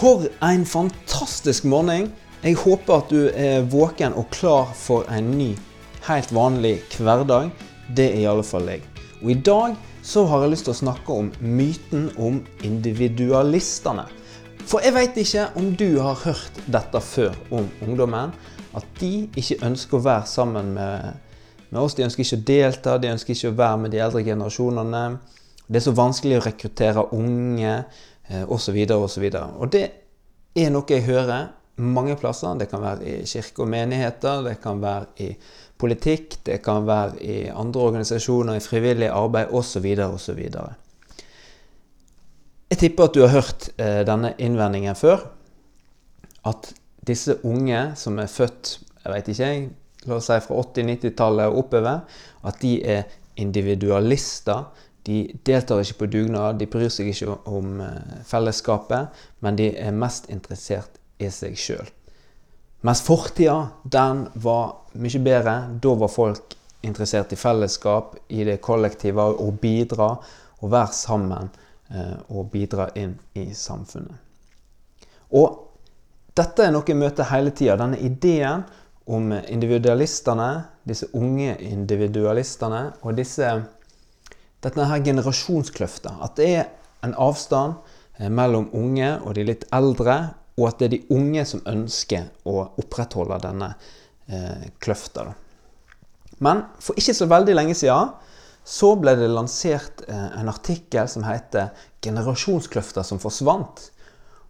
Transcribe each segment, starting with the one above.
For en fantastisk morgen. Jeg håper at du er våken og klar for en ny, helt vanlig hverdag. Det er i alle fall jeg. Og i dag så har jeg lyst til å snakke om myten om individualistene. For jeg veit ikke om du har hørt dette før om ungdommen. At de ikke ønsker å være sammen med, med oss. De ønsker ikke å delta, de ønsker ikke å være med de eldre generasjonene. Det er så vanskelig å rekruttere unge osv. osv. Og det er noe jeg hører mange plasser. Det kan være i kirke og menigheter, det kan være i politikk, det kan være i andre organisasjoner, i frivillig arbeid osv. osv. Jeg tipper at du har hørt eh, denne innvendingen før. At disse unge som er født jeg vet ikke, la oss si fra 80-90-tallet og oppover, at de er individualister. De deltar ikke på dugnad, de bryr seg ikke om fellesskapet, men de er mest interessert i seg sjøl. Mens fortida, den var mye bedre. Da var folk interessert i fellesskap, i det kollektive, å bidra, og være sammen og bidra inn i samfunnet. Og dette er noe jeg møter hele tida. Denne ideen om individualistene, disse unge individualistene og disse dette her generasjonskløfta. At det er en avstand mellom unge og de litt eldre, og at det er de unge som ønsker å opprettholde denne eh, kløfta. Men for ikke så veldig lenge siden så ble det lansert eh, en artikkel som heter 'Generasjonskløfta som forsvant'.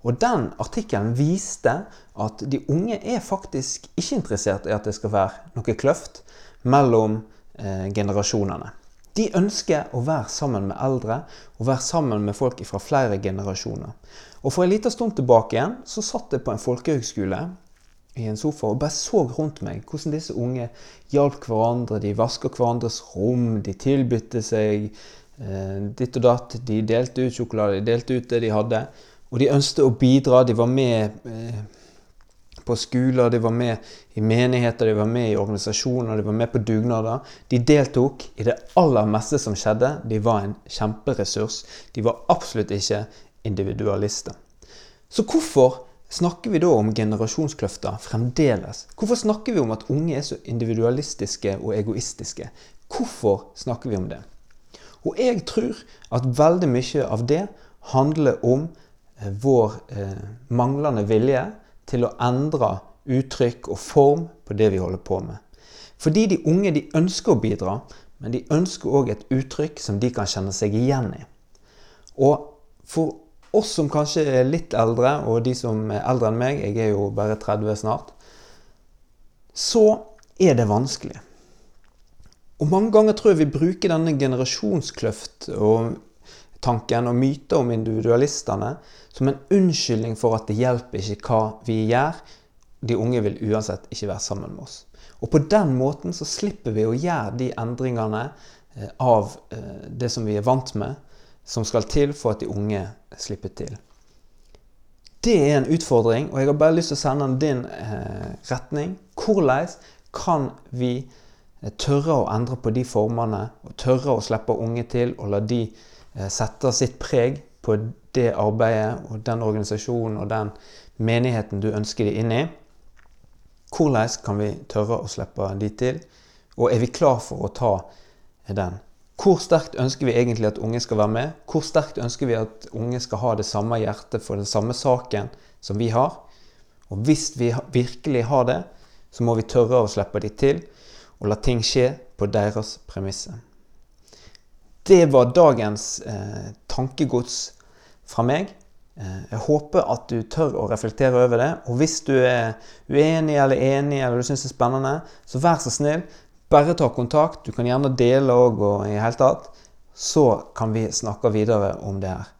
Og den artikkelen viste at de unge er faktisk ikke interessert i at det skal være noe kløft mellom eh, generasjonene. De ønsker å være sammen med eldre og være sammen med folk fra flere generasjoner. Og For en liten stund tilbake igjen så satt jeg på en folkehøgskole i en sofa og bare så rundt meg hvordan disse unge hjalp hverandre. De vaska hverandres rom, de tilbydde seg eh, ditt og datt. De delte ut sjokolade, de delte ut det de hadde. Og de ønsket å bidra. De var med eh, på skoler, de var med i menigheter, de var med i organisasjoner, de var med på dugnader. De deltok i det aller meste som skjedde. De var en kjemperessurs. De var absolutt ikke individualister. Så hvorfor snakker vi da om generasjonskløfter fremdeles? Hvorfor snakker vi om at unge er så individualistiske og egoistiske? Hvorfor snakker vi om det? Og jeg tror at veldig mye av det handler om eh, vår eh, manglende vilje til å endre uttrykk og form på det vi holder på med. Fordi de unge de ønsker å bidra, men de ønsker òg et uttrykk som de kan kjenne seg igjen i. Og for oss som kanskje er litt eldre, og de som er eldre enn meg, jeg er jo bare 30 snart, så er det vanskelig. Og mange ganger tror jeg vi bruker denne generasjonskløft og tanken og myter om individualistene som en unnskyldning for at det hjelper ikke hva vi gjør. De unge vil uansett ikke være sammen med oss. Og på den måten så slipper vi å gjøre de endringene eh, av eh, det som vi er vant med, som skal til for at de unge slipper til. Det er en utfordring, og jeg har bare lyst til å sende den din eh, retning. Hvordan kan vi tørre å endre på de formene, og tørre å slippe unge til, og la de sette sitt preg på det arbeidet og den organisasjonen og den menigheten du ønsker de inn i. Hvordan kan vi tørre å slippe de til? Og er vi klar for å ta den? Hvor sterkt ønsker vi egentlig at unge skal være med? Hvor sterkt ønsker vi at unge skal ha det samme hjertet for den samme saken som vi har? Og hvis vi virkelig har det, så må vi tørre å slippe de til og la ting skje på deres premisser. Det var dagens eh, tankegods fra meg. Eh, jeg håper at du tør å reflektere over det. Og hvis du er uenig eller enig eller du syns det er spennende, så vær så snill, bare ta kontakt. Du kan gjerne dele òg og i hele tatt. Så kan vi snakke videre om det her.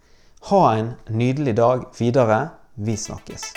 Ha en nydelig dag videre. Vi snakkes.